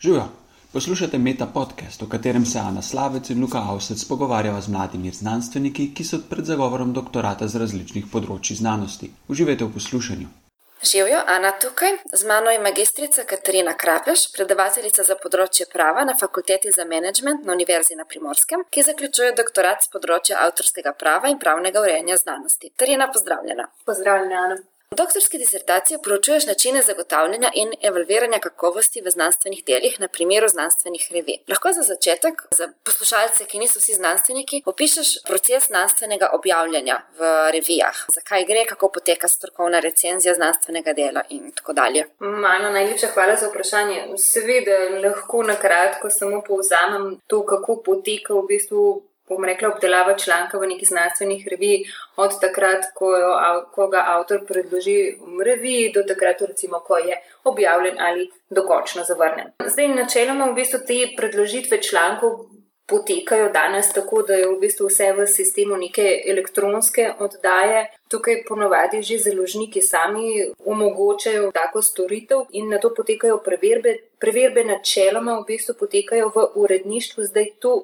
Živijo, poslušate Meta podcast, v katerem se Ana Slavec in Luka Avsec pogovarjava z mladimi znanstveniki, ki so pred zagovorom doktorata z različnih področji znanosti. Uživajte v poslušanju. Živijo, Ana tukaj, z mano je magistrica Katarina Krapeš, predavateljica za področje prava na Fakulteti za management na Univerzi na Primorskem, ki zaključuje doktorat z področja avtorskega prava in pravnega urejanja znanosti. Tarina, pozdravljena. Pozdravljena, Ana. V doktorski disertaciji proučuješ načine zagotavljanja in evalviranja kakovosti v znanstvenih delih na primeru znanstvenih revij. Lahko za začetek, za poslušalce, ki niso vsi znanstveniki, opišeš proces znanstvenega objavljanja v revijah. Zakaj gre, kako poteka strokovna recenzija znanstvenega dela in tako dalje. Mana, najlepša hvala za vprašanje. Seveda, lahko na kratko samo povzamem to, kako poteka v bistvu bom rekla, obdelava članka v neki znanstvenih reviji, od takrat, ko, jo, ko ga avtor predloži v reviji, do takrat, recimo, ko je objavljen ali dokončno zavrnen. Zdaj, načeloma, v bistvu te predložitve člankov. Potekajo danes tako, da je v bistvu vse v sistemu neke elektronske oddaje. Tukaj ponovadi že založniki sami omogočajo tako storitev in na to potekajo preverbe. Preverbe načeloma v bistvu potekajo v uredništvu, zdaj to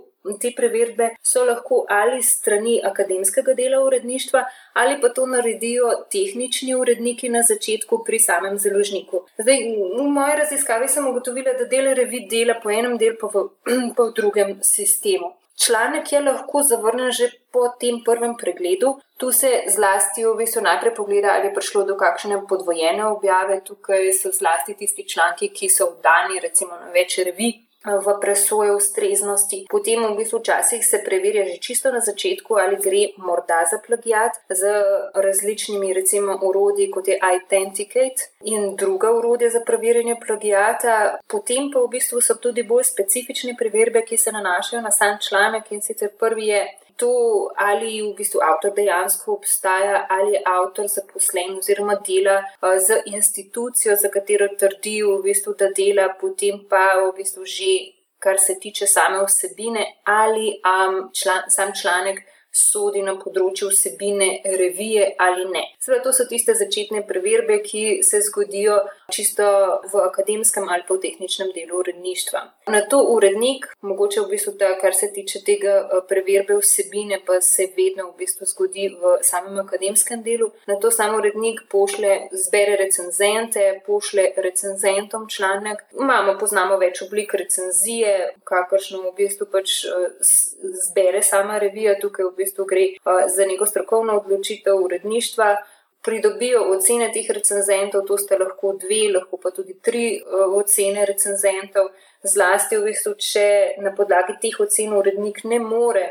te preverbe so lahko ali strani akademskega dela uredništva, ali pa to naredijo tehnični uredniki na začetku pri samem založniku. Zdaj, v moji raziskavi sem ugotovila, da del revi dela po enem delu, pa v, pa v drugem sistemu. Članek je lahko zavrnen že po tem prvem pregledu. Tu se zlasti v bistvu najprej pogleda, ali je prišlo do kakšne podvojene objave. Tukaj so zlasti tisti članki, ki so vdani recimo na več revij, v presojo ustreznosti. Potem v bistvu včasih se preverja že čisto na začetku, ali gre morda za plagiat z različnimi recimo urodji, kot je Authenticate in druga urodja za preverjanje plagiata. Potem pa v bistvu so tudi bolj specifične preverbe, ki se nanašajo na sam članek in sicer prvi je to, ali v bistvu avtor dejansko obstaja, ali je avtor zaposlen oziroma dela uh, z institucijo, za katero trdi, v bistvu, da dela, potem pa v bistvu že, kar se tiče same vsebine, ali um, član, sam članek sodi na področju vsebine revije ali ne. Seveda, to so tiste začetne preverbe, ki se zgodijo čisto v akademskem ali pa v tehničnem delu uredništva. Na to urednik, mogoče v bistvu, da kar se tiče tega eh, preverbe vsebine, pa se vedno v bistvu zgodi v samem akademskem delu. Na to sam urednik pošle, zbere recenzente, pošle recenzentom članek. Imamo, poznamo več oblik recenzije, kakršno v bistvu pač eh, zbere sama revija tukaj v bistvu gre uh, za neko strokovno odločitev uredništva. Pridobijo ocene teh recenzentov, to ste lahko dve, lahko pa tudi tri uh, ocene recenzentov, zlasti v bistvu, če na podlagi teh ocen urednik ne more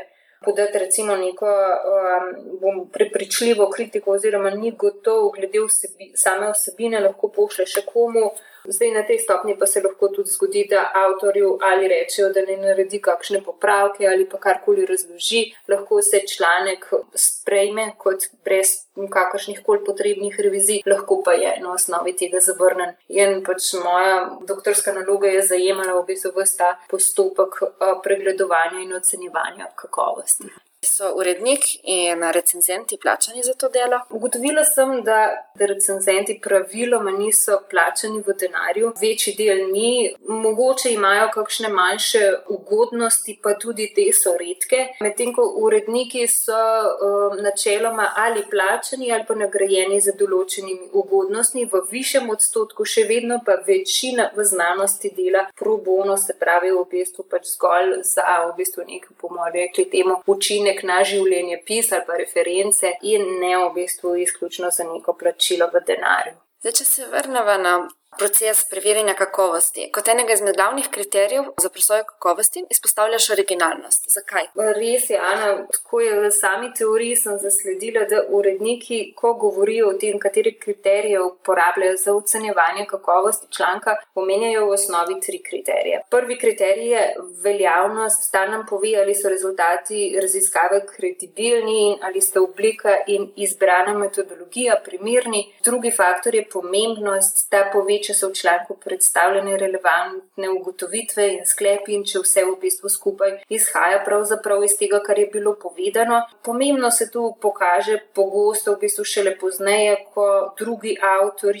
podati recimo neko um, prepričljivo kritiko oziroma ni gotov glede vsebi, same osebine, lahko pošle še komu. Zdaj na tej stopni pa se lahko tudi zgodi, da avtorju ali rečejo, da ne naredi kakšne popravke ali pa karkoli razloži, lahko se članek sprejme kot brez kakršnih koli potrebnih revizij, lahko pa je na osnovi tega zavrnen. In pač moja doktorska naloga je zajemala v bistvu vsta postopek pregledovanja in ocenjevanja kakovosti. So urednik in recenzenti plačani za to delo? Ugotovila sem, da, da recenzenti praviloma niso plačani v denarju, večji del ni, mogoče imajo kakšne manjše ugodnosti, pa tudi te so redke. Medtem ko uredniki so um, načeloma ali plačani ali pa nagrajeni za določenimi ugodnostmi, v višjem odstotku, še vedno pa večina v znanosti dela pro bono, se pravi v bistvu pač zgolj za v bistvu nekaj, bomo rekli temu, učinek učinek na življenje, pis ali pa reference, in ne v bistvu izključno za neko plačilo v denarju. Zdaj, če se vrnemo na proces preverjanja kakovosti. Kot enega izmed glavnih kriterijev za presojo kakovosti izpostavljaš originalnost. Zakaj? Res je, Ana, tako je v sami teoriji sem zasledila, da uredniki, ko govorijo o tem, kateri kriterije uporabljajo za ocenjevanje kakovosti članka, omenjajo v osnovi tri kriterije. Prvi kriterij je veljavnost, sta nam pove, ali so rezultati raziskave kredibilni in ali sta oblika in izbrana metodologija primerni. Drugi faktor je pomembnost, sta pove, če so v članku predstavljene relevantne ugotovitve in sklepi, in če vse v bistvu skupaj izhaja pravzaprav iz tega, kar je bilo povedano. Pomembno se tu pokaže pogosto, v bistvu šele pozneje, ko, drugi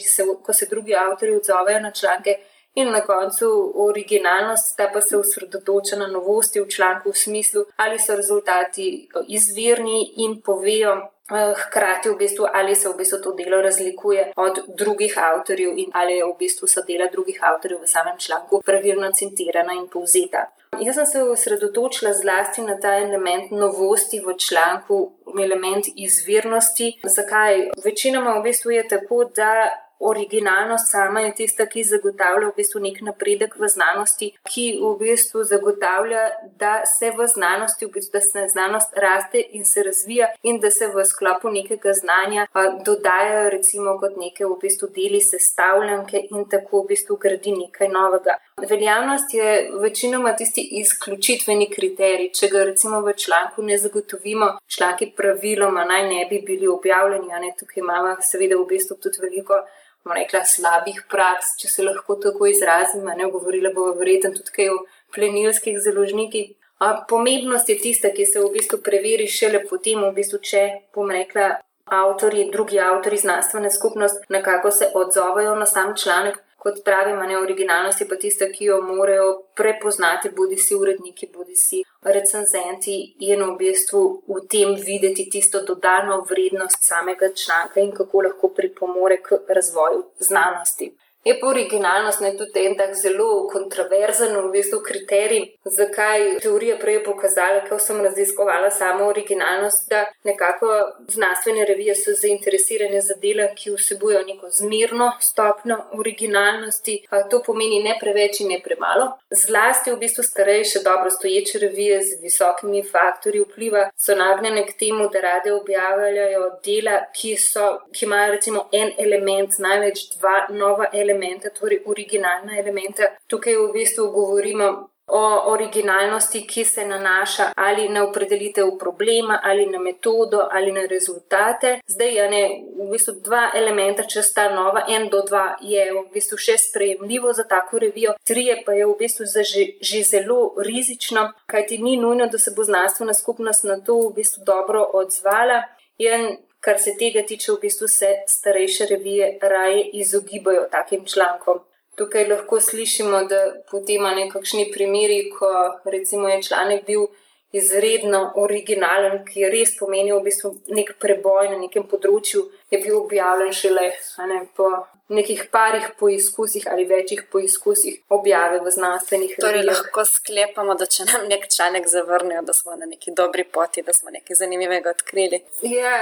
se, ko se drugi avtori odzovejo na članke. In na koncu originalnost, ta pa se osredotoča na novosti v članku v smislu, ali so rezultati izvirni in povejo Eh, hkrati v bistvu, ali se v bistvu to delo razlikuje od drugih avtorjev in ali je v bistvu so dela drugih avtorjev v samem članku pravilno citirana in povzeta. Jaz sem se osredotočila zlasti na ta element novosti v članku, element izvirnosti. Zakaj? Večinoma v bistvu je tako, da originalnost sama je tista, ki zagotavlja v bistvu nek napredek v znanosti, ki v bistvu zagotavlja, da se v znanosti, v bistvu, da se znanost raste in se razvija in da se v sklopu nekega znanja a, dodajajo recimo kot neke v bistvu deli sestavljanke in tako v bistvu gradi nekaj novega. Veljavnost je večinoma tisti izključitveni kriterij. Če ga recimo v članku ne zagotovimo, članki praviloma naj ne bi bili objavljeni, a ne tukaj imamo seveda v bistvu tudi veliko rekla, slabih praks, če se lahko tako izrazim, ne govorila bo verjetno tudi o plenilskih založnikih. Pomembnost je tista, ki se v bistvu preveri šele potem, v bistvu, če bom rekla, avtori, drugi avtori, znanstvena skupnost nekako se odzovejo na sam članek, kot pravim, ne originalnost je pa tista, ki jo morajo prepoznati, bodi si uredniki, bodi si recenzenti in v bistvu v tem videti tisto dodano vrednost samega članka in kako lahko pripomore k razvoju znanosti. Je pa originalnost ne tudi en tak zelo kontroverzen v bistvu kriterij, zakaj teorija prej pokazala, ko sem raziskovala samo originalnost, da nekako znanstvene revije so zainteresirane za dela, ki vsebujo neko zmirno stopno originalnosti. To pomeni ne preveč in ne premalo. Zlasti v bistvu starejše, dobro stoječe revije z visokimi faktorji vpliva so nagnjene k temu, da rade objavljajo dela, ki, so, ki imajo recimo en element, največ dva nova elementa elementa, torej originalna elementa. Tukaj v bistvu govorimo o originalnosti, ki se nanaša ali na opredelitev problema, ali na metodo, ali na rezultate. Zdaj je ne, v bistvu dva elementa, če sta nova, en do dva je v bistvu še sprejemljivo za tako revijo, trije pa je v bistvu že, že zelo rizično, kajti ni nujno, da se bo znanstvena skupnost na to v bistvu dobro odzvala. In kar se tega tiče, v bistvu se starejše revije raje izogibajo takim člankom. Tukaj lahko slišimo, da potem ima nekakšni primeri, ko recimo je članek bil izredno originalen, ki je res pomenil v bistvu nek preboj na nekem področju, je bil objavljen šele ne, po nekih parih poizkusih ali večjih poizkusih objave v znanstvenih torej, revijah. Lahko sklepamo, da če nam nek članek zavrnejo, da smo na neki dobri poti, da smo nekaj zanimivega odkrili. Ja,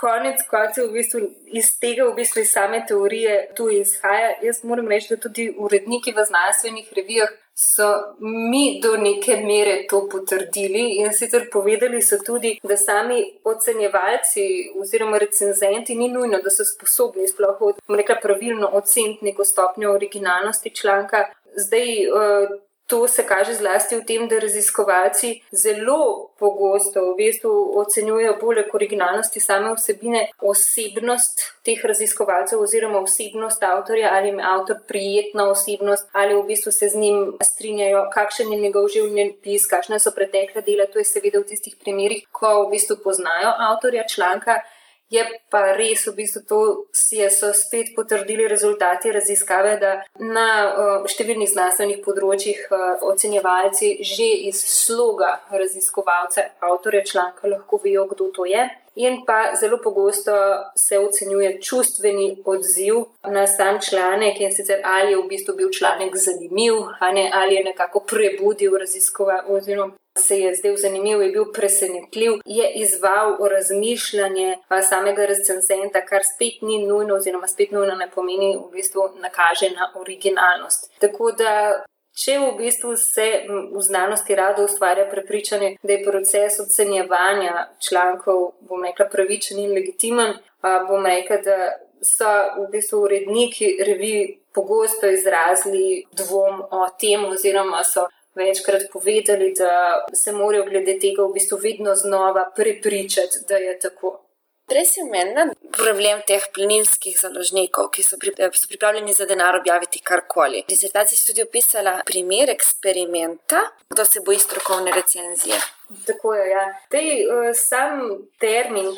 konec koncev v bistvu iz tega, v bistvu iz same teorije tu izhaja. Jaz moram reči, da tudi uredniki v znanstvenih revijah so mi do neke mere to potrdili in sicer povedali so tudi, da sami ocenjevalci oziroma recenzenti ni nujno, da so sposobni sploh od, rekla, pravilno oceniti neko stopnjo originalnosti članka. Zdaj, uh, To se kaže zlasti v tem, da raziskovalci zelo pogosto v bistvu ocenjujejo poleg originalnosti same vsebine osebnost teh raziskovalcev oziroma osebnost avtorja, ali jim avtor prijetna osebnost, ali v bistvu se z njim strinjajo, kakšen je njegov življenjepis, kakšne so pretekle dela. To je seveda v tistih primerih, ko v bistvu poznajo avtorja članka. Je pa res, v bistvu, to so spet potrdili rezultati raziskave, da na uh, številnih znanstvenih področjih uh, ocenjevalci že iz sloga raziskovalca, avtorja članka, lahko vejo, kdo to je. In pa zelo pogosto se ocenjuje čustveni odziv na sam članek in sicer ali je v bistvu bil članek zanimiv, ali je nekako prebudil raziskovalce oziroma se je zdel zanimiv, je bil presenetljiv, je izval razmišljanje samega recenzenta, kar spet ni nujno, oziroma spet nujno ne pomeni, v bistvu nakaže na originalnost. Tako da. Če v bistvu se v znanosti rado ustvarja prepričanje, da je proces ocenjevanja člankov, bom rekla, pravičen in legitimen, bom rekla, da so v bistvu uredniki revij pogosto izrazili dvom o tem, oziroma so večkrat povedali, da se morajo glede tega v bistvu vedno znova prepričati, da je tako. Prej si omenila problem teh plenilskih založnikov, ki so, pri, so pripravljeni za denar objaviti karkoli. V disertaciji si tudi opisala primer eksperimenta, kdo se boji strokovne recenzije. Tako je. Ja. Tej, uh, sam termin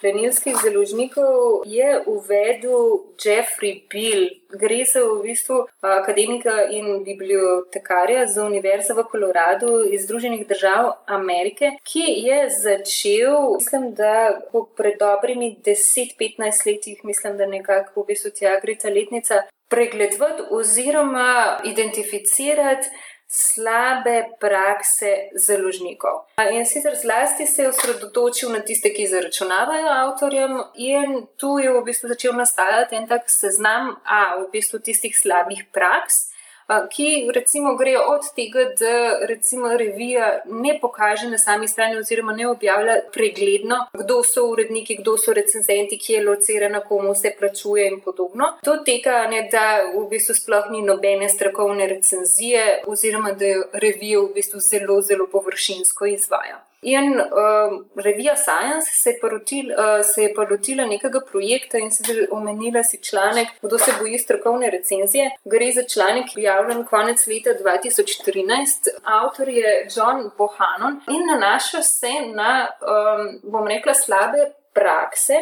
plenilskih založnikov je uvedel Jeffrey Bill. Gre za v bistvu akademika in bibliotekarja za Univerzo v Koloradu iz Združenih držav Amerike, ki je začel, mislim, da pred dobrimi 10-15 letih, mislim, da nekako v bistvu tja gre ta letnica, pregledovati oziroma identificirati slabe prakse založnikov. In sicer zlasti se je osredotočil na tiste, ki zaračunavajo avtorjem, in tu je v bistvu začel nastajati en tak seznam, a v bistvu tistih slabih praks ki recimo grejo od tega, da recimo revija ne pokaže na sami strani oziroma ne objavlja pregledno, kdo so uredniki, kdo so recenzenti, kje je locirana, komu se plačuje in podobno. To tega ne da v bistvu sploh ni nobene strokovne recenzije oziroma da revijo v bistvu zelo, zelo površinsko izvaja. In uh, revija Science se je, porotil, uh, se je pa lotila nekega projekta in se omenila si članek, kdo se boji strokovne recenzije. Gre za članek, ki je objavljen konec leta 2013. Avtor je John Bohannon in nanaša se na, um, bom rekla, slabe prakse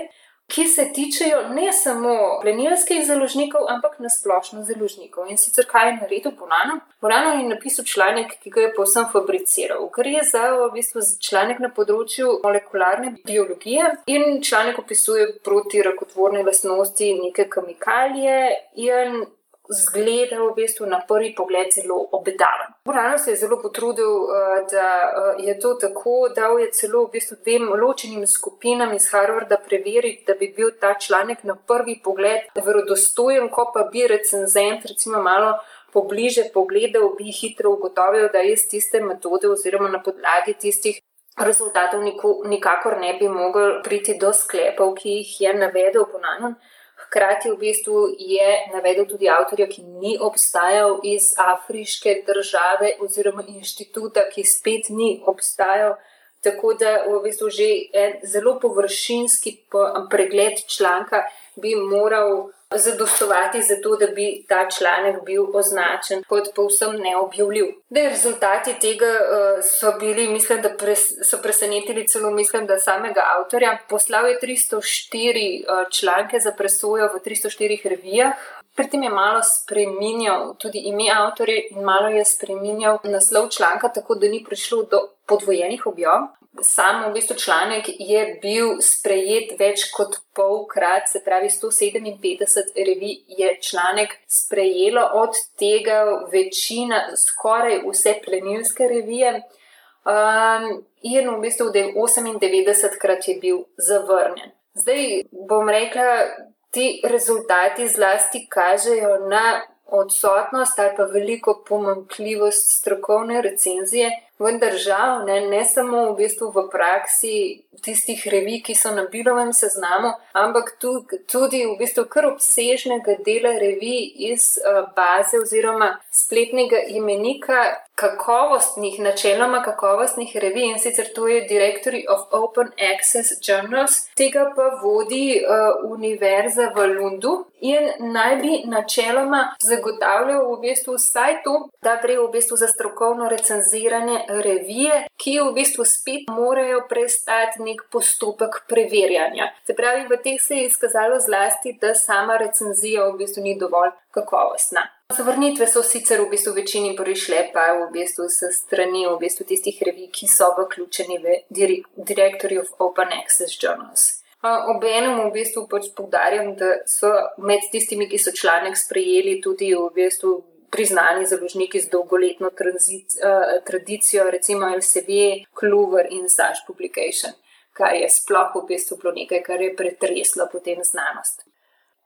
ki se tičejo ne samo plenilskih založnikov, ampak nasplošno založnikov. In sicer kaj je naredil Bonano? Bonano je napisal članek, ki ga je povsem fabriciral. Gre za v bistvu članek na področju molekularne biologije in članek opisuje protirakotvorne lastnosti neke kemikalije zgleda v bistvu na prvi pogled zelo obetaven. Morano se je zelo potrudil, eh, da eh, je to tako, da je celo v bistvu dvem ločenim skupinam iz Harvarda preveriti, da bi bil ta članek na prvi pogled verodostojen, ko pa bi recenzent recimo malo. Pobliže pogledal, bi hitro ugotovil, da je iz tiste metode, oziroma na podlagi tistih rezultatov, nikakor ne bi mogel priti do sklepov, ki jih je navedel ponovno. Hkrati v bistvu je navedel tudi avtorja, ki ni obstajal iz afriške države oziroma inštituta, ki spet ni obstajal. Tako da v bistvu že en zelo površinski pregled članka bi moral zadostovati za to, da bi ta članek bil označen kot povsem neobjavljiv. Da, rezultati tega uh, so bili, mislim, da pres, so presenetili celo, mislim, da samega avtorja. Poslal je 304 uh, članke za presojo v 304 revijah. Pri tem je malo spremenjal tudi ime avtorja in malo je spremenjal naslov članka, tako da ni prišlo do podvojenih objav. Sam v bistvu članek je bil sprejet več kot polkrat, se pravi 157 revij je članek sprejelo, od tega večina, skoraj vse plenilske revije. Um, in v bistvu 98 krat je bil zavrnjen. Zdaj bom rekla, ti rezultati zlasti kažejo na odsotnost ali pa veliko pomankljivost strokovne recenzije, vendar žal ne, ne samo v bistvu v praksi tistih revij, ki so na bilovem seznamu, ampak tudi v bistvu kar obsežnega dela revij iz uh, baze oziroma spletnega imenika kakovostnih, načeloma kakovostnih revij in sicer to je Directory of Open Access Journals, tega pa vodi uh, Univerza v Lundu in naj bi načeloma zagotavljal v bistvu vsaj to, da gre v bistvu za strokovno recenziranje revije, ki v bistvu spet morajo prestati nek postopek preverjanja. Se pravi, v teh se je izkazalo zlasti, da sama recenzija v bistvu ni dovolj kakovostna. Zavrnitve so sicer v bistvu večini prišle, pa v bistvu s strani v bistvu tistih revij, ki so vključeni v Directory of Open Access Journals. Obenem v bistvu pač povdarjam, da so med tistimi, ki so članek sprejeli, tudi v bistvu priznani založniki z dolgoletno tranzit, uh, tradicijo, recimo LCV, Kluver in Sash Publication kar je sploh v bistvu bilo nekaj, kar je pretreslo potem znanost.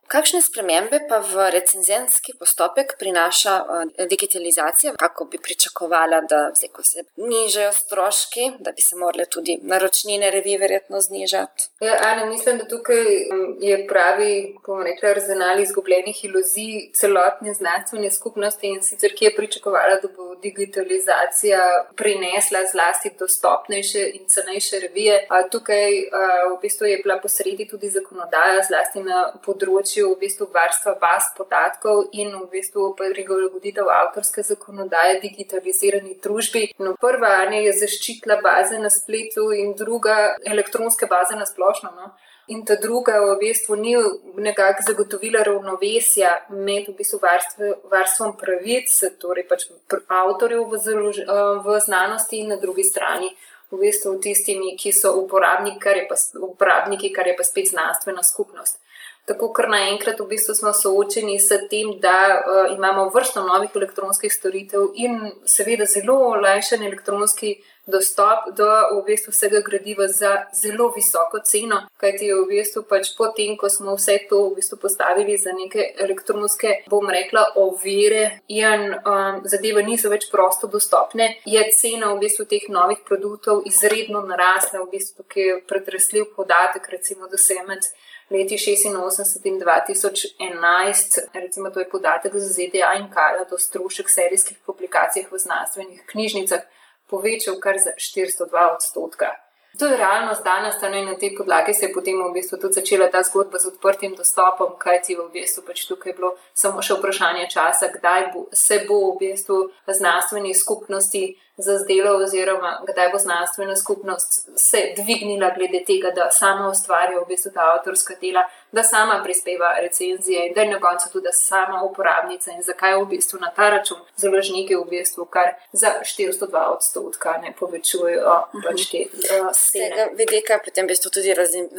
Kakšne spremembe pa v recenzijski postopek prinaša uh, digitalizacija? Kako bi pričakovala, da zdaj, ko se nižajo stroški, da bi se morale tudi naročnine revije verjetno znižati? Ja, Ana, mislim, da tukaj um, je pravi, bomo rekli, arzenal izgubljenih iluzij celotne znanstvene skupnosti in sicer, ki je pričakovala, da bo digitalizacija prinesla zlasti dostopnejše in cenejše revije. Tukaj a, v bistvu je bila posredi tudi zakonodaja, zlasti na področju področju v bistvu varstva baz podatkov in v bistvu prilagoditev avtorske zakonodaje digitalizirani družbi. No, prva ne, je zaščitila baze na spletu in druga elektronske baze na splošno. No. In ta druga v bistvu ni nekako zagotovila ravnovesja med v bistvu varstve, varstvom pravic, torej pač avtorjev v, založ, v znanosti in na drugi strani v bistvu tistimi, ki so uporabniki, kar je pa, uporabniki, kar je pa spet znanstvena skupnost. Tako, ker naenkrat v bistvu smo soočeni s tem, da uh, imamo vrsto novih elektronskih storitev in seveda zelo olajšan elektronski dostop do v bistvu vsega gradiva za zelo visoko ceno, kajti v bistvu pač potem, ko smo vse to v bistvu postavili za neke elektronske, bom rekla, ovire in um, zadeve niso več prosto dostopne, je cena v bistvu teh novih produktov izredno narasla, v bistvu, ki je pretresljiv podatek, recimo, da se je med leti 86 in 2011, recimo to je podatek za ZDA in Kanado, strošek serijskih publikacij v znanstvenih knjižnicah povečal kar za 402 odstotka. To je realnost danes, in na tej podlagi se je potem v bistvu tudi začela ta zgodba z odprtim dostopom, kajti v bistvu pač tukaj je bilo samo še vprašanje časa, kdaj bo, se bo v bistvu znanstveni skupnosti zazdelo, oziroma kdaj bo znanstvena skupnost se dvignila glede tega, da sama ustvarja v bistvu ta avtorska dela, da sama prispeva recenzije in da je na koncu tudi sama uporabnica in zakaj v bistvu na ta račun založniki v bistvu kar za 402 odstotka ne povečujejo pač te uh, cene. Vidika potem v bistvu tudi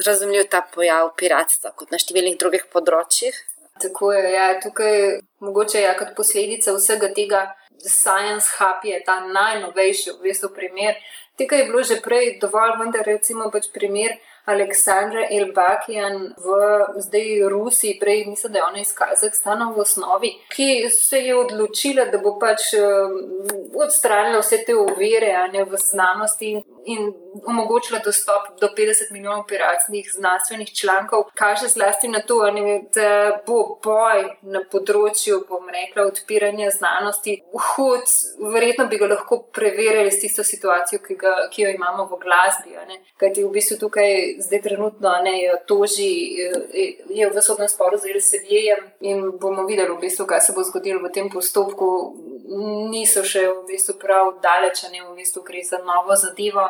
razumljiv ta pojav piratstva kot na številnih drugih področjih. Tako je, ja, tukaj mogoče ja, kot posledica vsega tega Science Hub je ta najnovejši, v bistvu, primer. Tega je bilo že prej dovolj, vendar recimo pač primer Aleksandra Elbakijan v zdaj Rusiji, prej mislim, da je ona iz Kazahstana v osnovi, ki se je odločila, da bo pač um, odstranila vse te ovire v znanosti in omogočila dostop do 50 milijonov piratskih znanstvenih člankov, kaže zlasti na to, da bo boj na področju, bom rekla, odpiranja znanosti hud. Verjetno bi ga lahko preverili s tisto situacijo, ki, ga, ki jo imamo v glasbi. Kajti v bistvu tukaj zdaj trenutno ne toži, je v sodnem sporu z LSD-jem in bomo videli, v bistvu, kaj se bo zgodilo v tem postopku. Niso še v bistvu prav daleč, ne v bistvu gre za novo zadevo.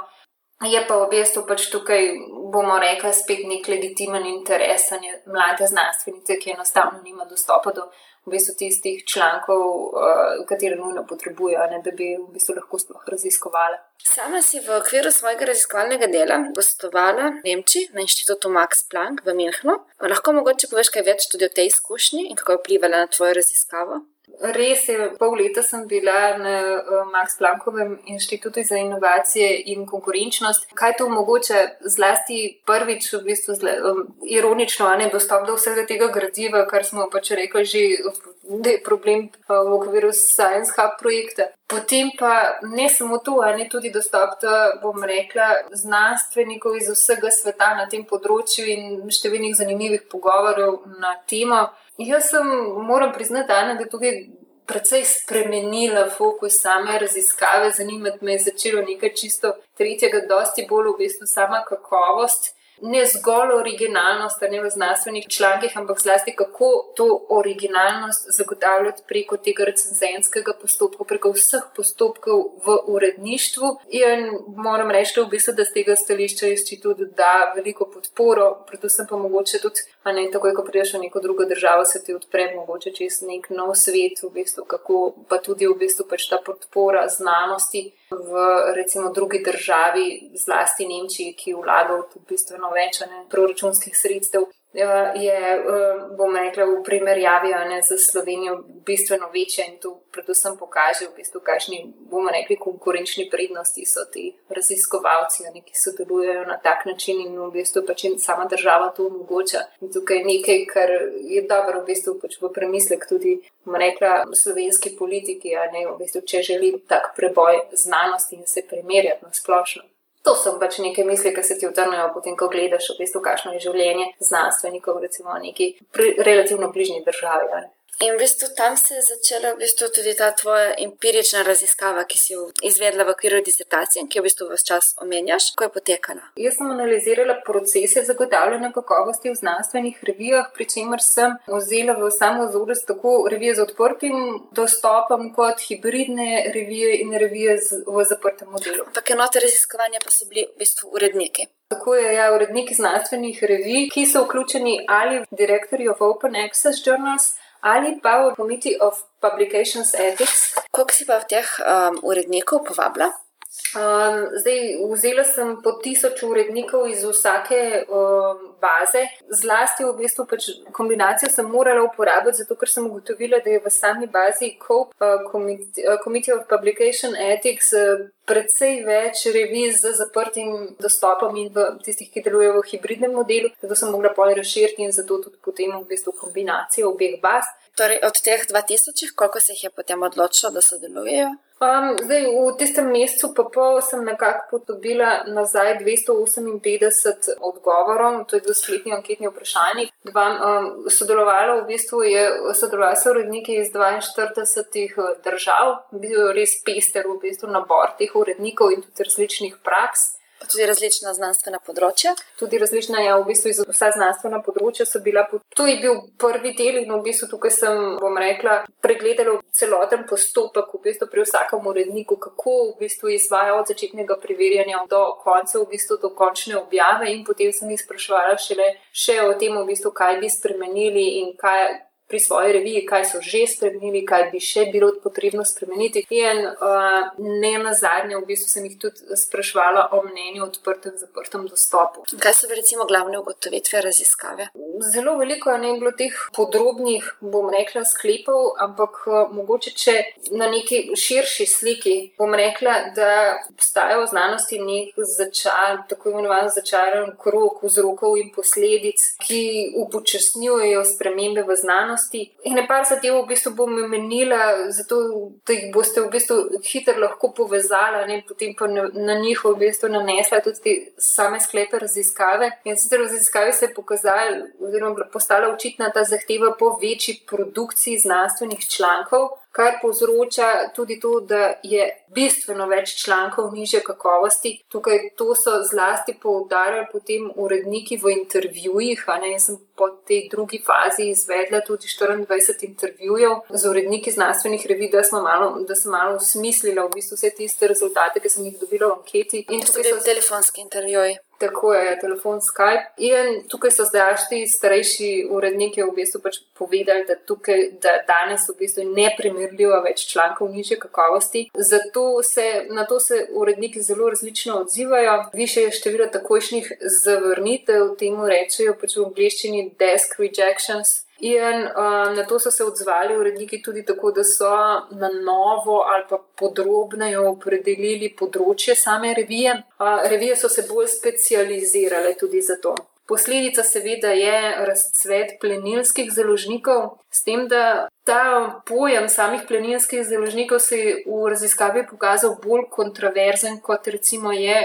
Je pa v bistvu pač tukaj, bomo rekli, spet nek legitimen interes mlade znanstvenice, ki enostavno nima dostopa do v bistvu tistih člankov, uh, katere nujno potrebujejo, da bi v bistvu lahko sploh raziskovala. Sama si v okviru svojega raziskovalnega dela gostovala v Nemčiji na inštitutu Max Planck v Münchnu. Lahko mogoče poveš kaj več tudi o tej izkušnji in kako je vplivala na tvojo raziskavo? Res je, pol leta sem bila na uh, Max Planckovem inštitutu za inovacije in konkurenčnost. Kaj to omogoča, zlasti prvič, v bistvu zle, um, ironično, ne dostop do vsega tega gradiva, kar smo pač rekli že, da je problem uh, v okviru Science Hub projekta. Potem pa ne samo to, ali tudi dostop do, bom rekla, znanstvenikov iz vsega sveta na tem področju in številnih zanimivih pogovorov na temo. Jaz sem, moram priznati, Ana, da je tukaj precej spremenila fokus same raziskave. Zanimati me je začelo nekaj čisto tretjega, dosti bolj v bistvu sama kakovost ne zgolj originalnost, ne v znanstvenih člankih, ampak zlasti kako to originalnost zagotavljati preko tega recenzenskega postopka, preko vseh postopkov v uredništvu. In moram reči, v bistvu, da z tega stališča inštitut da veliko podporo, predvsem pa mogoče tudi, a ne takoj, ko priješ v neko drugo državo, se ti odpre mogoče čez nek nov svet, v bistvu, kako pa tudi v bistvu pač ta podpora znanosti v recimo drugi državi, zlasti Nemčiji, ki vlaga v bistveno več ne, proračunskih sredstev, je, eh, bom rekla, v primerjavi ne, z Slovenijo bistveno večja in to predvsem pokaže, v bistvu, kakšni, bomo rekli, konkurenčni prednosti so ti raziskovalci, ne, ki sodelujejo na tak način in v bistvu pač jim sama država to omogoča. In tukaj je nekaj, kar je dobro v bistvu pač v premislek tudi rekla, slovenski politiki, ne, v bistvu, če želi tak preboj znanosti in se primerjati na splošno. To so pač neke misli, ki se ti utrnejo, potem, ko gledaš, v bistvu, kakšno je življenje znanstvenikov, recimo, v neki pri, relativno bližnji državi. In v bistvu tam se je začela v bistvu tudi ta tvoja empirična raziskava, ki si jo izvedla v okviru disertacije, ki jo v bistvu vse čas omenjaš, ko je potekala. Jaz sem analizirala procese zagotavljanja kakovosti v znanstvenih revijah, pri čemer sem vzela v samo vzorec tako revije z odprtim dostopom, kot hibridne revije in revije z, v zaprtem modelu. Ampak enote raziskovanja pa so bili v bistvu uredniki. Tako je, ja, uredniki znanstvenih revij, ki so vključeni ali v Directory of Open Access Journals ali pa v Committee of Publications Ethics. Koliko si pa v teh um, urednikov povabila? Um, zdaj, vzela sem po tisoč urednikov iz vsake um, baze, zlasti v bistvu pač kombinacijo sem morala uporabiti, zato ker sem ugotovila, da je v sami bazi COPE, uh, Committee of Publication Ethics, uh, precej več revij z zaprtim dostopom in v tistih, ki delujejo v hibridnem modelu, zato sem mogla pol razširiti in zato tudi potem v bistvu kombinacijo obeh baz. Torej, od teh 2000, koliko se jih je potem odločilo, da sodelujejo? Um, zdaj, v tistem mesecu, pa pol, sem nekako dobila nazaj 258 odgovorov, to je bil spletni anketni vprašalnik. Um, sodelovalo v bistvu je sodelovalo so uredniki iz 42 eh, držav, bil je res pester v bistvu nabor teh urednikov in tudi različnih praks. Pa tudi različna znanstvena področja. Tudi različna, ja, v bistvu vsa znanstvena področja so bila. To je bil prvi del in v bistvu tukaj sem, bom rekla, pregledala celoten postopek v bistvu pri vsakem uredniku, kako v bistvu izvaja od začetnega preverjanja do konca, v bistvu do končne objave in potem sem jih spraševala šele še o tem, v bistvu, kaj bi spremenili in kaj pri svoji reviji, kaj so že spremenili, kaj bi še bilo potrebno spremeniti. In uh, ne na zadnje, v bistvu sem jih tudi sprašvala o mnenju o odprtem, zaprtem dostopu. Kaj so recimo glavne ugotovitve raziskave? Zelo veliko je ne bilo teh podrobnih, bom rekla, sklepov, ampak uh, mogoče, če na neki širši sliki bom rekla, da obstajajo v znanosti nek začar, tako imenovan začaran krok vzrokov in posledic, ki upočasnjujejo spremembe v znanosti znanosti. In par zadev v bistvu bom menila, zato da jih boste v bistvu hitro lahko povezala in potem pa na njih v bistvu nanesla tudi same sklepe raziskave. In sicer v raziskavi se je pokazala, oziroma postala očitna ta zahteva po večji produkciji znanstvenih člankov kar povzroča tudi to, da je bistveno več člankov niže kakovosti. Tukaj to so zlasti poudarjali potem uredniki v intervjujih. Jaz sem po tej drugi fazi izvedla tudi 24 intervjujev z uredniki znanstvenih revij, da, malo, da sem malo usmislila v bistvu vse tiste rezultate, ki sem jih dobila v anketi. In tudi so... telefonski intervjuji. Tako je, telefon Skype. In tukaj so zdaj ti starejši uredniki v bistvu pač povedali, da, tukaj, da danes v bistvu je neprimerljivo več člankov niže kakovosti. Zato se na to se uredniki zelo različno odzivajo. Više je število takojšnjih zavrnitev, temu rečejo pač v angliščini desk rejections. In uh, na to so se odzvali uredniki tudi tako, da so na novo ali pa podrobneje opredelili področje same revije. Uh, revije so se bolj specializirale tudi za to. Posledica seveda je razcvet plenilskih založnikov, s tem, da ta pojem samih plenilskih založnikov se je v raziskavi pokazal bolj kontroverzen, kot recimo je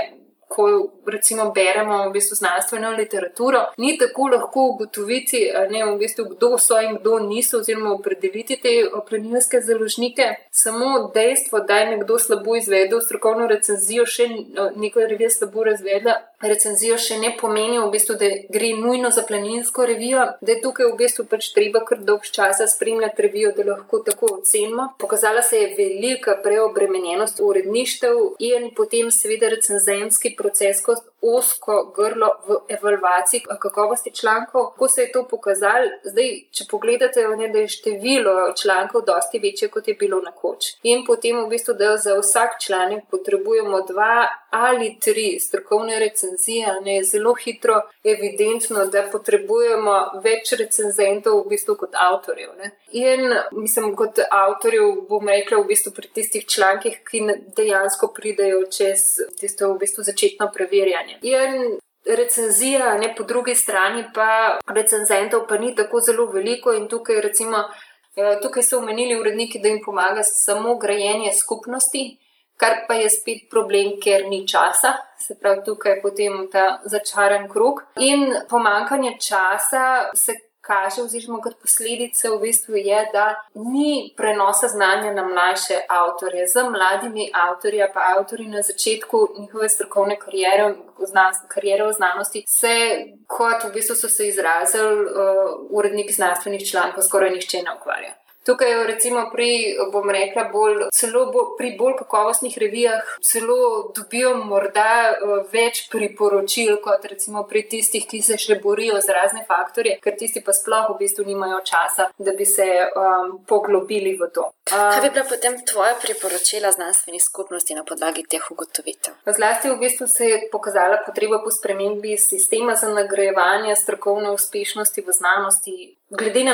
ko recimo beremo v bistvu znanstveno literaturo, ni tako lahko ugotoviti, ne, v bistvu, kdo so in kdo niso, oziroma opredeliti te plenilske založnike. Samo dejstvo, da je nekdo slabo izvedel strokovno recenzijo, še no, neko revijo slabo razvedla, recenzijo še ne pomeni, v bistvu, da gre nujno za pleninsko revijo, da je tukaj v bistvu pač treba kar dolg časa spremljati revijo, da lahko tako ocenimo. Pokazala se je velika preobremenjenost uredništev in potem seveda recenzentski proces kot osko grlo v evalvaciji kakovosti člankov. Ko se je to pokazalo, zdaj, če pogledate, ne, da je število člankov dosti večje, kot je bilo nekoč. In potem v bistvu, da za vsak članek potrebujemo dva ali tri strokovne recenzije, ne je zelo hitro evidentno, da potrebujemo več recenzentov v bistvu kot avtorjev. Ne. In mislim, kot avtorjev bom rekla v bistvu pri tistih člankih, ki dejansko pridejo čez tisto v bistvu začetno preverjanje. In recenzija, ne po drugi strani, pa recenzentov pa ni tako zelo veliko in tukaj recimo. Eh, tukaj so omenili uredniki, da jim pomaga samo grajenje skupnosti, kar pa je spet problem, ker ni časa, se pravi, tukaj je potem ta začaran krug. In pomankanje časa se kaže, oziroma kot posledica v bistvu je, da ni prenosa znanja na mlajše avtorje. Z mladimi avtorji, pa avtorji na začetku njihove strokovne karijere, karijere v znanosti, se, kot v bistvu so se izrazili uh, uredniki znanstvenih člankov, skoraj nišče ne ukvarja. Tukaj, recimo, pri, bom rekla, bolj, celo bo, pri bolj kakovostnih revijah, celo dobijo morda uh, več priporočil, kot recimo pri tistih, ki se še borijo z razne faktorje, ker tisti pa sploh v bistvu nimajo časa, da bi se um, poglobili v to. Um, Kaj bi bila potem tvoja priporočila znanstveni skupnosti na podlagi teh ugotovitev? Zlasti v bistvu se je pokazala potreba po spremembi sistema za nagrajevanje strokovne uspešnosti v znanosti. Glede na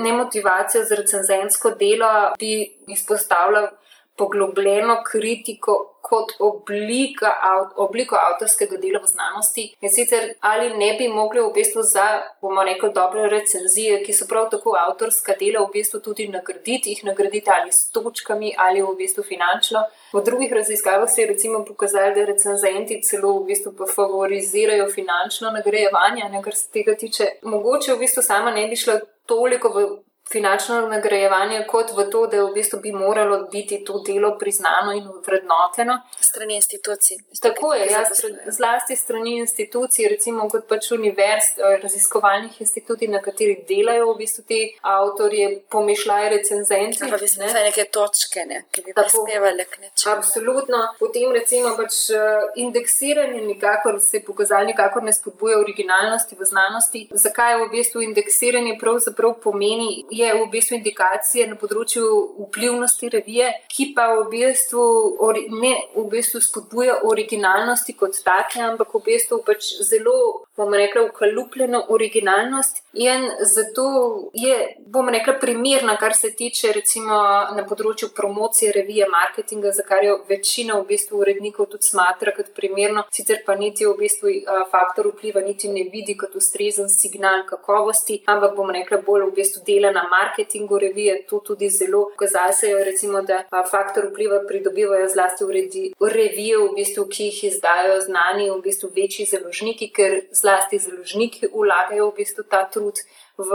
nemotivacijo za recenzensko delo, bi izpostavljal poglobljeno kritiko kot oblika, obliko avtorskega dela v znanosti. In sicer ali ne bi mogli v bistvu za, bomo rekli, dobre recenzije, ki so prav tako avtorska dela, v bistvu tudi nagraditi, jih nagraditi ali s točkami ali v bistvu finančno. V drugih raziskavah se je recimo pokazalo, da recenzenti celo v bistvu favorizirajo finančno nagrajevanje, kar se tega tiče. Mogoče v bistvu sama ne bi šla toliko v finančno nagrajevanje, kot v to, da v bistvu bi moralo biti to delo priznano in vrednoteno. Strani institucij. Tako je, ja, zlasti strani institucij, recimo kot pač univerz, eh, raziskovalnih institucij, na katerih delajo v bistvu ti avtorje, pomišljajo recenzenti. Pa bi se ne. neke točke, ne, ki bi prispevali k nečemu. Absolutno. Potem recimo pač eh, indeksiranje nikakor se je pokazalo, nikakor ne spodbuja originalnosti v znanosti. Zakaj v bistvu indeksiranje pravzaprav pomeni? Je v bistvu indikacija na področju vplivnosti revije, ki pa v bistvu ori, ne v bistvu spodbuja originalnosti kot take, ampak v bistvu pač zelo, bom rekla, ukalupljeno originalnost. In zato je, bom rekla, primerna, kar se tiče recimo na področju promocije revije, marketinga, za kar jo večina v bistvu urednikov tudi smatra kot primerno, sicer pa niti v bistvu faktor vpliva niti ne vidi kot ustrezen signal kakovosti, ampak bom rekla, bolj v bistvu dela na marketingu revije to tudi zelo pokazajo, recimo, da faktor vpliva pridobivajo zlasti uredi, revije, v bistvu, ki jih izdajo znani, v bistvu večji založniki, ker zlasti založniki vlagajo v bistvu ta trud. V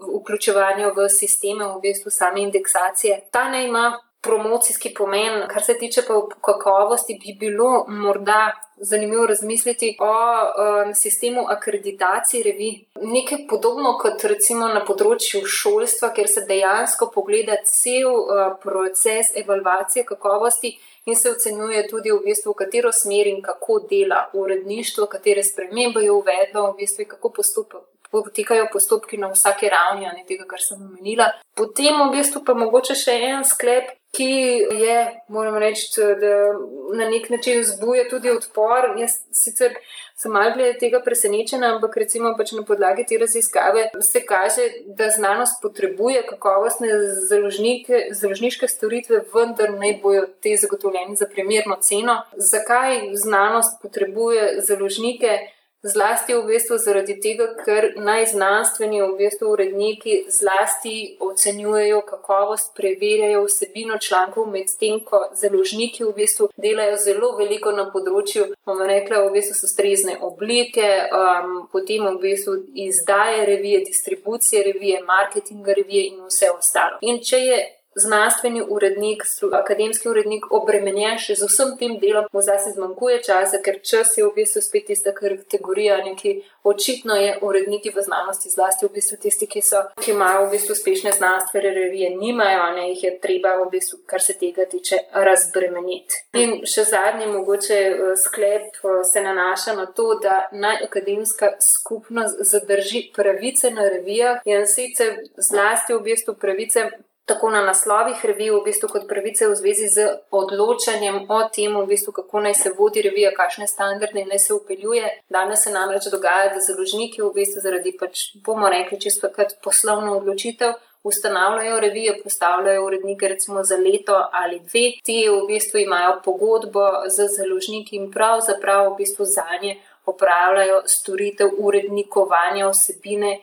vključevanju v sisteme, v bistvu same indeksacije. Ta ne ima promocijski pomen, kar se tiče pa kakovosti, bi bilo morda zanimivo razmisliti o um, sistemu akreditacije revij. Nekaj podobno kot recimo na področju šolstva, kjer se dejansko pogleda cel uh, proces evalvacije kakovosti. In se ocenjuje tudi, v bistvu, v katero smer in kako dela uredništvo, katere spremembe je uvedlo, v bistvu, kako postopa, potekajo postopki na vsaki ravni, ne tega, kar sem omenila. Potem, v bistvu, pa mogoče še en sklep, ki je, moram reči, da na nek način zbuja tudi odpor. Jaz sicer sem malo glede tega presenečena, ampak recimo pač na podlagi te raziskave se kaže, da znanost potrebuje kakovostne založniške storitve, vendar naj bojo te zagotovljeni za primerno ceno. Zakaj znanost potrebuje založnike? Zlasti v bistvu zaradi tega, ker najznanstveni v bistvu uredniki zlasti ocenjujejo kakovost, preverjajo vsebino člankov, medtem ko založniki v bistvu delajo zelo veliko na področju, bomo rekli, v bistvu so strezne oblike, um, potem v bistvu izdaje revije, distribucije revije, marketinga revije in vse ostalo. In če je znanstveni urednik, akademski urednik obremenjen še z vsem tem delom, mu zdaj se zmanjkuje časa, ker čas je v bistvu spet tista kategorija, ki očitno je uredniki v znanosti, zlasti v bistvu tisti, ki, so, ki imajo v bistvu uspešne znanstvene revije, nimajo, ne jih je treba v bistvu, kar se tega tiče, razbremeniti. In še zadnji mogoče eh, sklep eh, se nanaša na to, da naj akademska skupnost zadrži pravice na revijah in sicer zlasti v bistvu pravice tako na naslovih revij, v bistvu kot pravice v zvezi z odločanjem o tem, v bistvu, kako naj se vodi revija, kakšne standarde naj se upeljuje. Danes se namreč dogaja, da založniki v bistvu zaradi, pač, bomo rekli, čisto kot poslovno odločitev. Ustanavljajo revije, postavljajo urednike recimo za leto ali dve, ti v bistvu imajo pogodbo z založniki in pravzaprav v bistvu za nje opravljajo storitev urednikovanja osebine,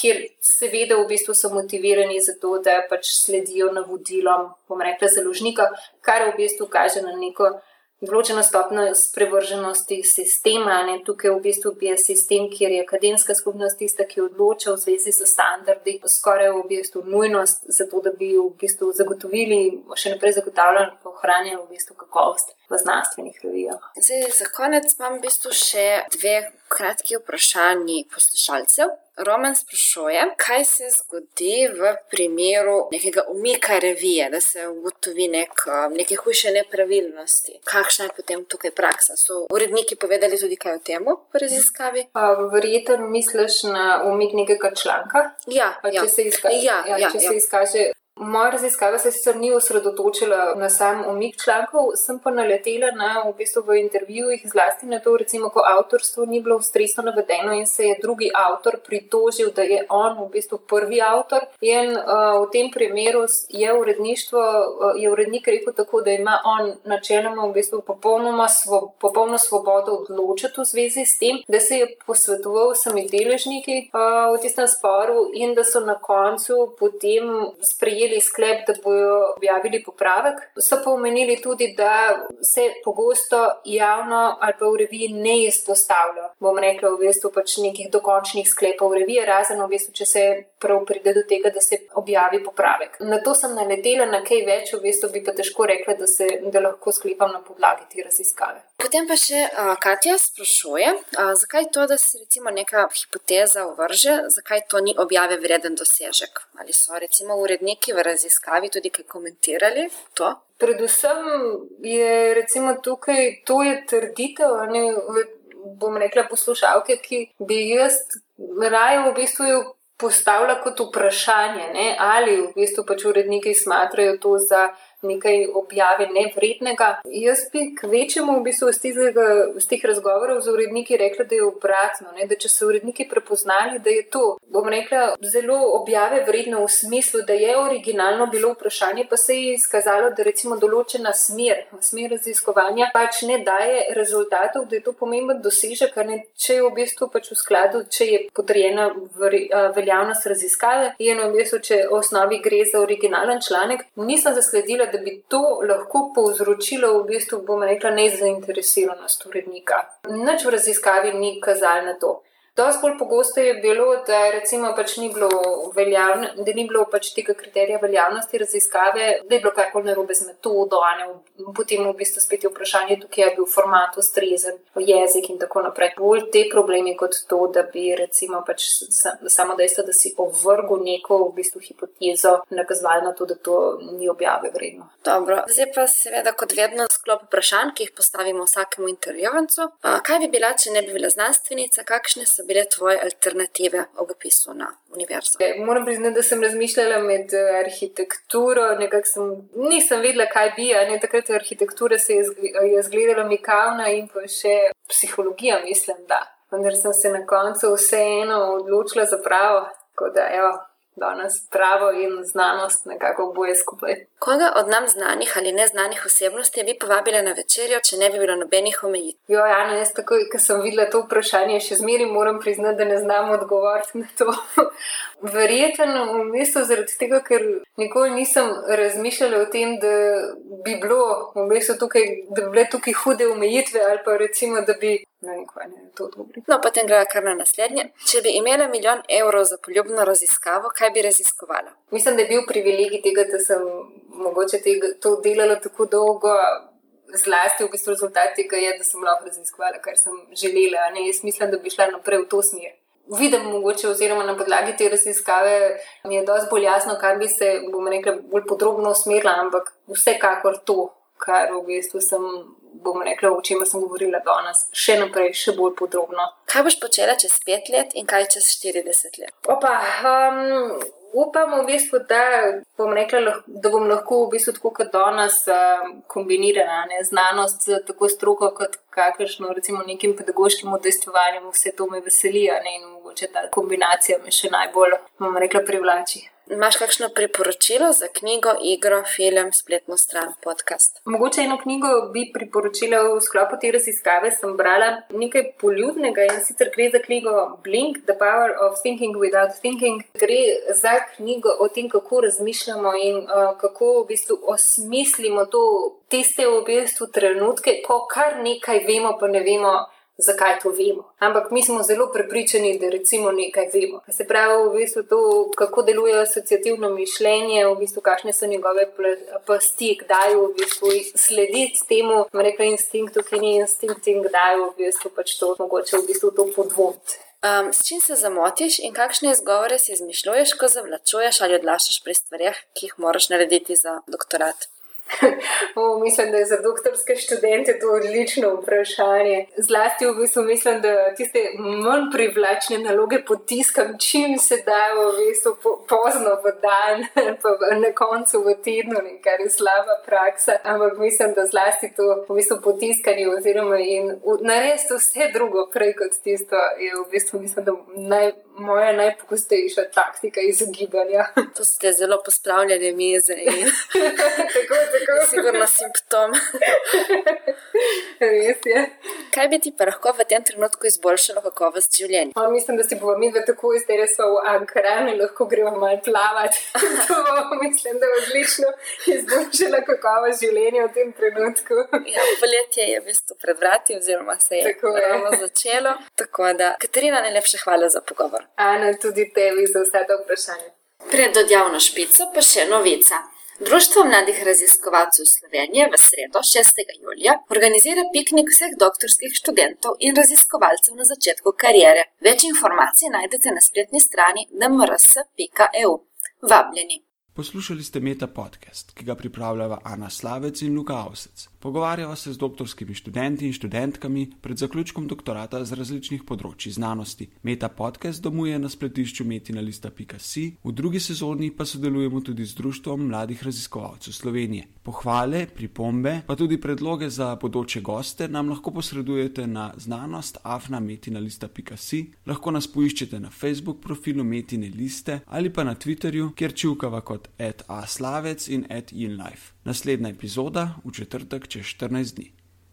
kjer seveda v bistvu so motivirani za to, da pač sledijo navodilom, bom rekla, založnika, kar v bistvu kaže na neko določena stopnja sprevrženosti sistema. Ne? Tukaj v bistvu je sistem, kjer je akademska skupnost tista, ki odloča v zvezi s standardi, skoraj v bistvu nujnost za to, da bi v bistvu zagotovili, še naprej zagotavljali ohranjali v bistvu kakovost v znanstvenih revijah. Zdaj, za konec imam v bistvu še dve kratki vprašanji poslušalcev. Roman sprašuje, kaj se zgodi v primeru nekega umika revije, da se ugotovi nek, neke hujše nepravilnosti. Kakšna je potem tukaj praksa? So uredniki povedali tudi kaj o tem v raziskavi? Verjetno misliš na umik nekega članka? Ja, Pa ja. če se izkaže, Ja, ja, če ja. se izkaže. Moja raziskava se sicer ni osredotočila na sam umik člankov, sem pa naletela na, v bistvu v intervjujih, zlasti na to, recimo, ko avtorstvo ni bilo ustrezno navedeno in se je drugi avtor pritožil, da je on v bistvu prvi avtor. In uh, v tem primeru je uredništvo, uh, je urednik rekel tako, da ima on načeloma v bistvu popolnoma svo, popolno svobodo odločiti v zvezi s tem, da se je posvetoval s vsemi deležniki uh, v tistem sporu in da so na koncu potem sprejeli sklep, da bodo objavili popravek. So pa omenili tudi, da se pogosto javno ali pa v reviji ne izpostavlja, bom rekla, v bistvu pač nekih dokončnih sklepov revije, razen v bistvu, če se prav pride do tega, da se objavi popravek. Na to sem naletela, na kaj več, v bistvu bi pa težko rekla, da, se, da lahko sklepam na podlagi te raziskave. Potem pa še uh, Katja sprašuje, uh, zakaj to, da se recimo neka hipoteza uvrže, zakaj to ni objave vreden dosežek? Ali so recimo uredniki v raziskavi tudi kaj komentirali to? Predvsem je recimo tukaj, to je trditev, ne, bom rekla poslušalke, ki bi jaz raje v bistvu postavila kot vprašanje, ne, ali v bistvu pač uredniki smatrajo to za nekaj objave nevrednega. Jaz bi k večjemu v bistvu iz, tizega, iz teh razgovorov z uredniki rekla, da je obratno, ne, da če so uredniki prepoznali, da je to, bom rekla, zelo objave vredno v smislu, da je originalno bilo vprašanje, pa se je izkazalo, da recimo določena smer, smer raziskovanja pač ne daje rezultatov, da je to pomemben dosežek, ne, če je v bistvu pač v skladu, če je potrjena veljavnost raziskave in v bistvu, če v osnovi gre za originalen članek, nisem zasledila, da bi to lahko povzročilo v bistvu, bom rekla, nezainteresiranost urednika. Nič v raziskavi ni kazalo na to. Dosti bolj pogosto je bilo, da recimo pač ni bilo veljavne, da ni bilo pač tega kriterija veljavnosti raziskave, da je bilo karkoli narobe z metodo, ne potem v bistvu spet je vprašanje, tukaj je bil format ustrezen, jezik in tako naprej. Bolj te problemi kot to, da bi recimo pač sa, samo dejstvo, da si ovrgel neko v bistvu hipotezo, nakazovali na to, da to ni objave vredno. Dobro, zdaj pa seveda kot vedno sklop vprašanj, ki jih postavimo vsakemu intervjuvancu. Kaj bi bila, če ne bi bila znanstvenica, kakšne so bile tvoje alternative ob upisu na univerzo? Moram priznati, da sem razmišljala med eh, arhitekturo, nekako sem, nisem vedela, kaj bi, ne takrat arhitektura se je je zgledala mikavna in pa še psihologija, mislim, da. Vendar sem se na koncu vseeno odločila za pravo, tako da evo, danes pravo in znanost nekako boje skupaj. Koga od nam znanih ali neznanih osebnosti bi povabila na večerjo, če ne bi bilo nobenih omejitev? Jo, ne, jaz takoj, ko sem videla to vprašanje, še zmeraj moram priznati, da ne znam odgovoriti na to. Verjetno v bistvu zaradi tega, ker nikoli nisem razmišljala o tem, da bi bilo v bistvu tukaj, da bi bile tukaj hude omejitve ali pa recimo, da bi. Vem, kaj ne to odgovorim. No, potem gre kar na naslednje. Če bi imela milijon evrov za poljubno raziskavo, kaj bi raziskovala? Mislim, da je bil privilegij tega, da sem mogoče tega, to delala tako dolgo. Zlasti v bistvu rezultat tega je, da sem lahko raziskovala, kar sem želela. Ne? Jaz mislim, da bi šla naprej v to smer. Vidim mogoče, oziroma na podlagi te raziskave, mi je dosti bolj jasno, kar bi se, bom rekla, bolj podrobno usmerila, ampak vsekakor to, kar v bistvu sem, bom rekla, o čemer sem govorila danes, še naprej, še bolj podrobno. Kaj boš počela čez pet let in kaj čez 40 let? Opa, um, upam v bistvu, da bom rekla, da bom lahko v bistvu tako kot danes um, kombinirala ne, znanost z tako stroko, kot kakršno recimo nekim pedagoškim udejstvovanjem. Vse to me veseli ne, in mogoče ta kombinacija me še najbolj, bom rekla, privlači. Imaš kakšno priporočilo za knjigo, igro, film, spletno stran, podcast? Mogoče eno knjigo bi priporočila v sklopu te raziskave. Sem brala nekaj poljudnega in sicer gre za knjigo Blink, The Power of Thinking Without Thinking. Gre za knjigo o tem, kako razmišljamo in uh, kako v bistvu osmislimo to, tiste v bistvu trenutke, ko kar nekaj vemo, pa ne vemo zakaj to vemo. Ampak mi smo zelo prepričani, da recimo nekaj vemo. Se pravi, v bistvu to, kako deluje asociativno mišljenje, v bistvu kakšne so njegove pasti, kdaj v bistvu slediti temu, rekla instinktu, ki ni instinkt in kdaj v bistvu pač to mogoče v bistvu to podvomiti. Um, s čim se zamotiš in kakšne izgovore si izmišljuješ, ko zavlačuješ ali odlašaš pri stvarih, ki jih moraš narediti za doktorat? O, mislim, da je za doktorske študente to odlično vprašanje. Zlasti v bistvu mislim, da tiste manj privlačne naloge potiskam, čim se da v bistvu po, pozno v dan, pa na koncu v tednu, kar je slaba praksa. Ampak mislim, da zlasti to v bistvu potiskanje oziroma in narediti vse drugo prej kot tisto je v bistvu mislim, da naj, moja najpogostejša taktika izogibanja. To ste zelo pospravljene mize. In... tako, tako. Sigurno simptom. Res je. Kaj bi ti pa lahko v tem trenutku izboljšalo kakovost življenja? O, mislim, da si bomo mi dve tako zdaj res v Ankaranu in lahko gremo malo plavati. mislim, da je odlično izboljšalo kakovost življenja v tem trenutku. ja, poletje je v bistvu pred vrati, oziroma se je ravno začelo. Tako da, Katarina, najlepša hvala za pogovor. Ana, tudi tebi za vse to vprašanje. Pred odjavno špico pa še novica. Društvo mladih raziskovalcev Slovenije v sredo 6. julija organizira piknik vseh doktorskih študentov in raziskovalcev na začetku karijere. Več informacij najdete na spletni strani nmrs.eu. Vabljeni! Poslušali ste Meta podcast, ki ga pripravljava Ana Slavec in Luka Avsec. Pogovarjava se z doktorskimi študenti in študentkami pred zaključkom doktorata z različnih področji znanosti. Meta podcast domuje na spletišču metina.si, v drugi sezoni pa sodelujemo tudi z Društvom mladih raziskovalcev Slovenije. Pohvale, pripombe, pa tudi predloge za bodoče goste nam lahko posredujete na znanost afnametina.si, lahko nas poiščete na Facebook profilu Metine liste ali pa na Twitterju, kjer čivkava kot at aslavec in at inlife. Naslednja epizoda v četrtek čez 14 dni.